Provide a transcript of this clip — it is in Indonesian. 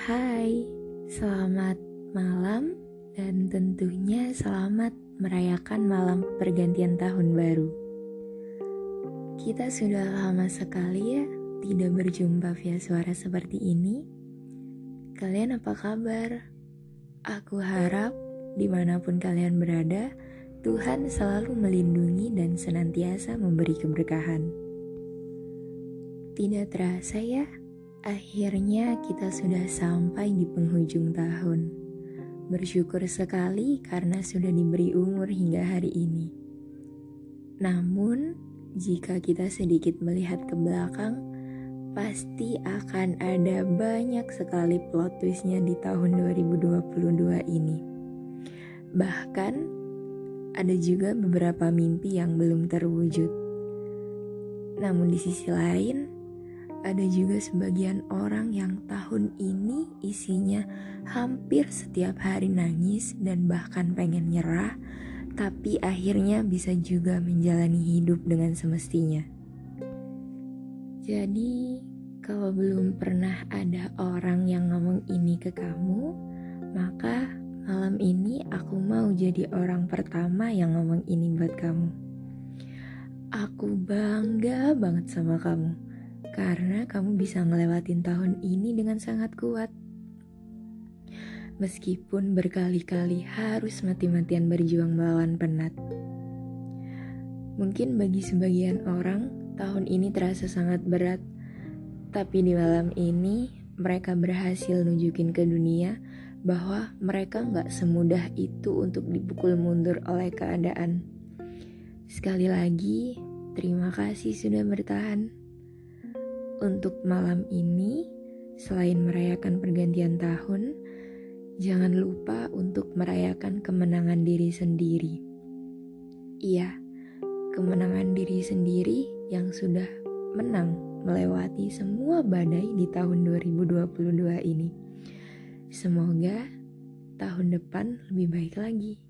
Hai, selamat malam dan tentunya selamat merayakan malam pergantian tahun baru. Kita sudah lama sekali ya tidak berjumpa via suara seperti ini. Kalian apa kabar? Aku harap di mana pun kalian berada, Tuhan selalu melindungi dan senantiasa memberi keberkahan. Tidak terasa ya, Akhirnya kita sudah sampai di penghujung tahun. Bersyukur sekali karena sudah diberi umur hingga hari ini. Namun, jika kita sedikit melihat ke belakang, pasti akan ada banyak sekali plot twistnya di tahun 2022 ini. Bahkan, ada juga beberapa mimpi yang belum terwujud. Namun di sisi lain, ada juga sebagian orang yang tahun ini isinya hampir setiap hari nangis dan bahkan pengen nyerah, tapi akhirnya bisa juga menjalani hidup dengan semestinya. Jadi, kalau belum pernah ada orang yang ngomong ini ke kamu, maka malam ini aku mau jadi orang pertama yang ngomong ini buat kamu. Aku bangga banget sama kamu karena kamu bisa ngelewatin tahun ini dengan sangat kuat. Meskipun berkali-kali harus mati-matian berjuang melawan penat. Mungkin bagi sebagian orang, tahun ini terasa sangat berat. Tapi di malam ini, mereka berhasil nunjukin ke dunia bahwa mereka nggak semudah itu untuk dipukul mundur oleh keadaan. Sekali lagi, terima kasih sudah bertahan. Untuk malam ini, selain merayakan pergantian tahun, jangan lupa untuk merayakan kemenangan diri sendiri. Iya, kemenangan diri sendiri yang sudah menang melewati semua badai di tahun 2022 ini. Semoga tahun depan lebih baik lagi.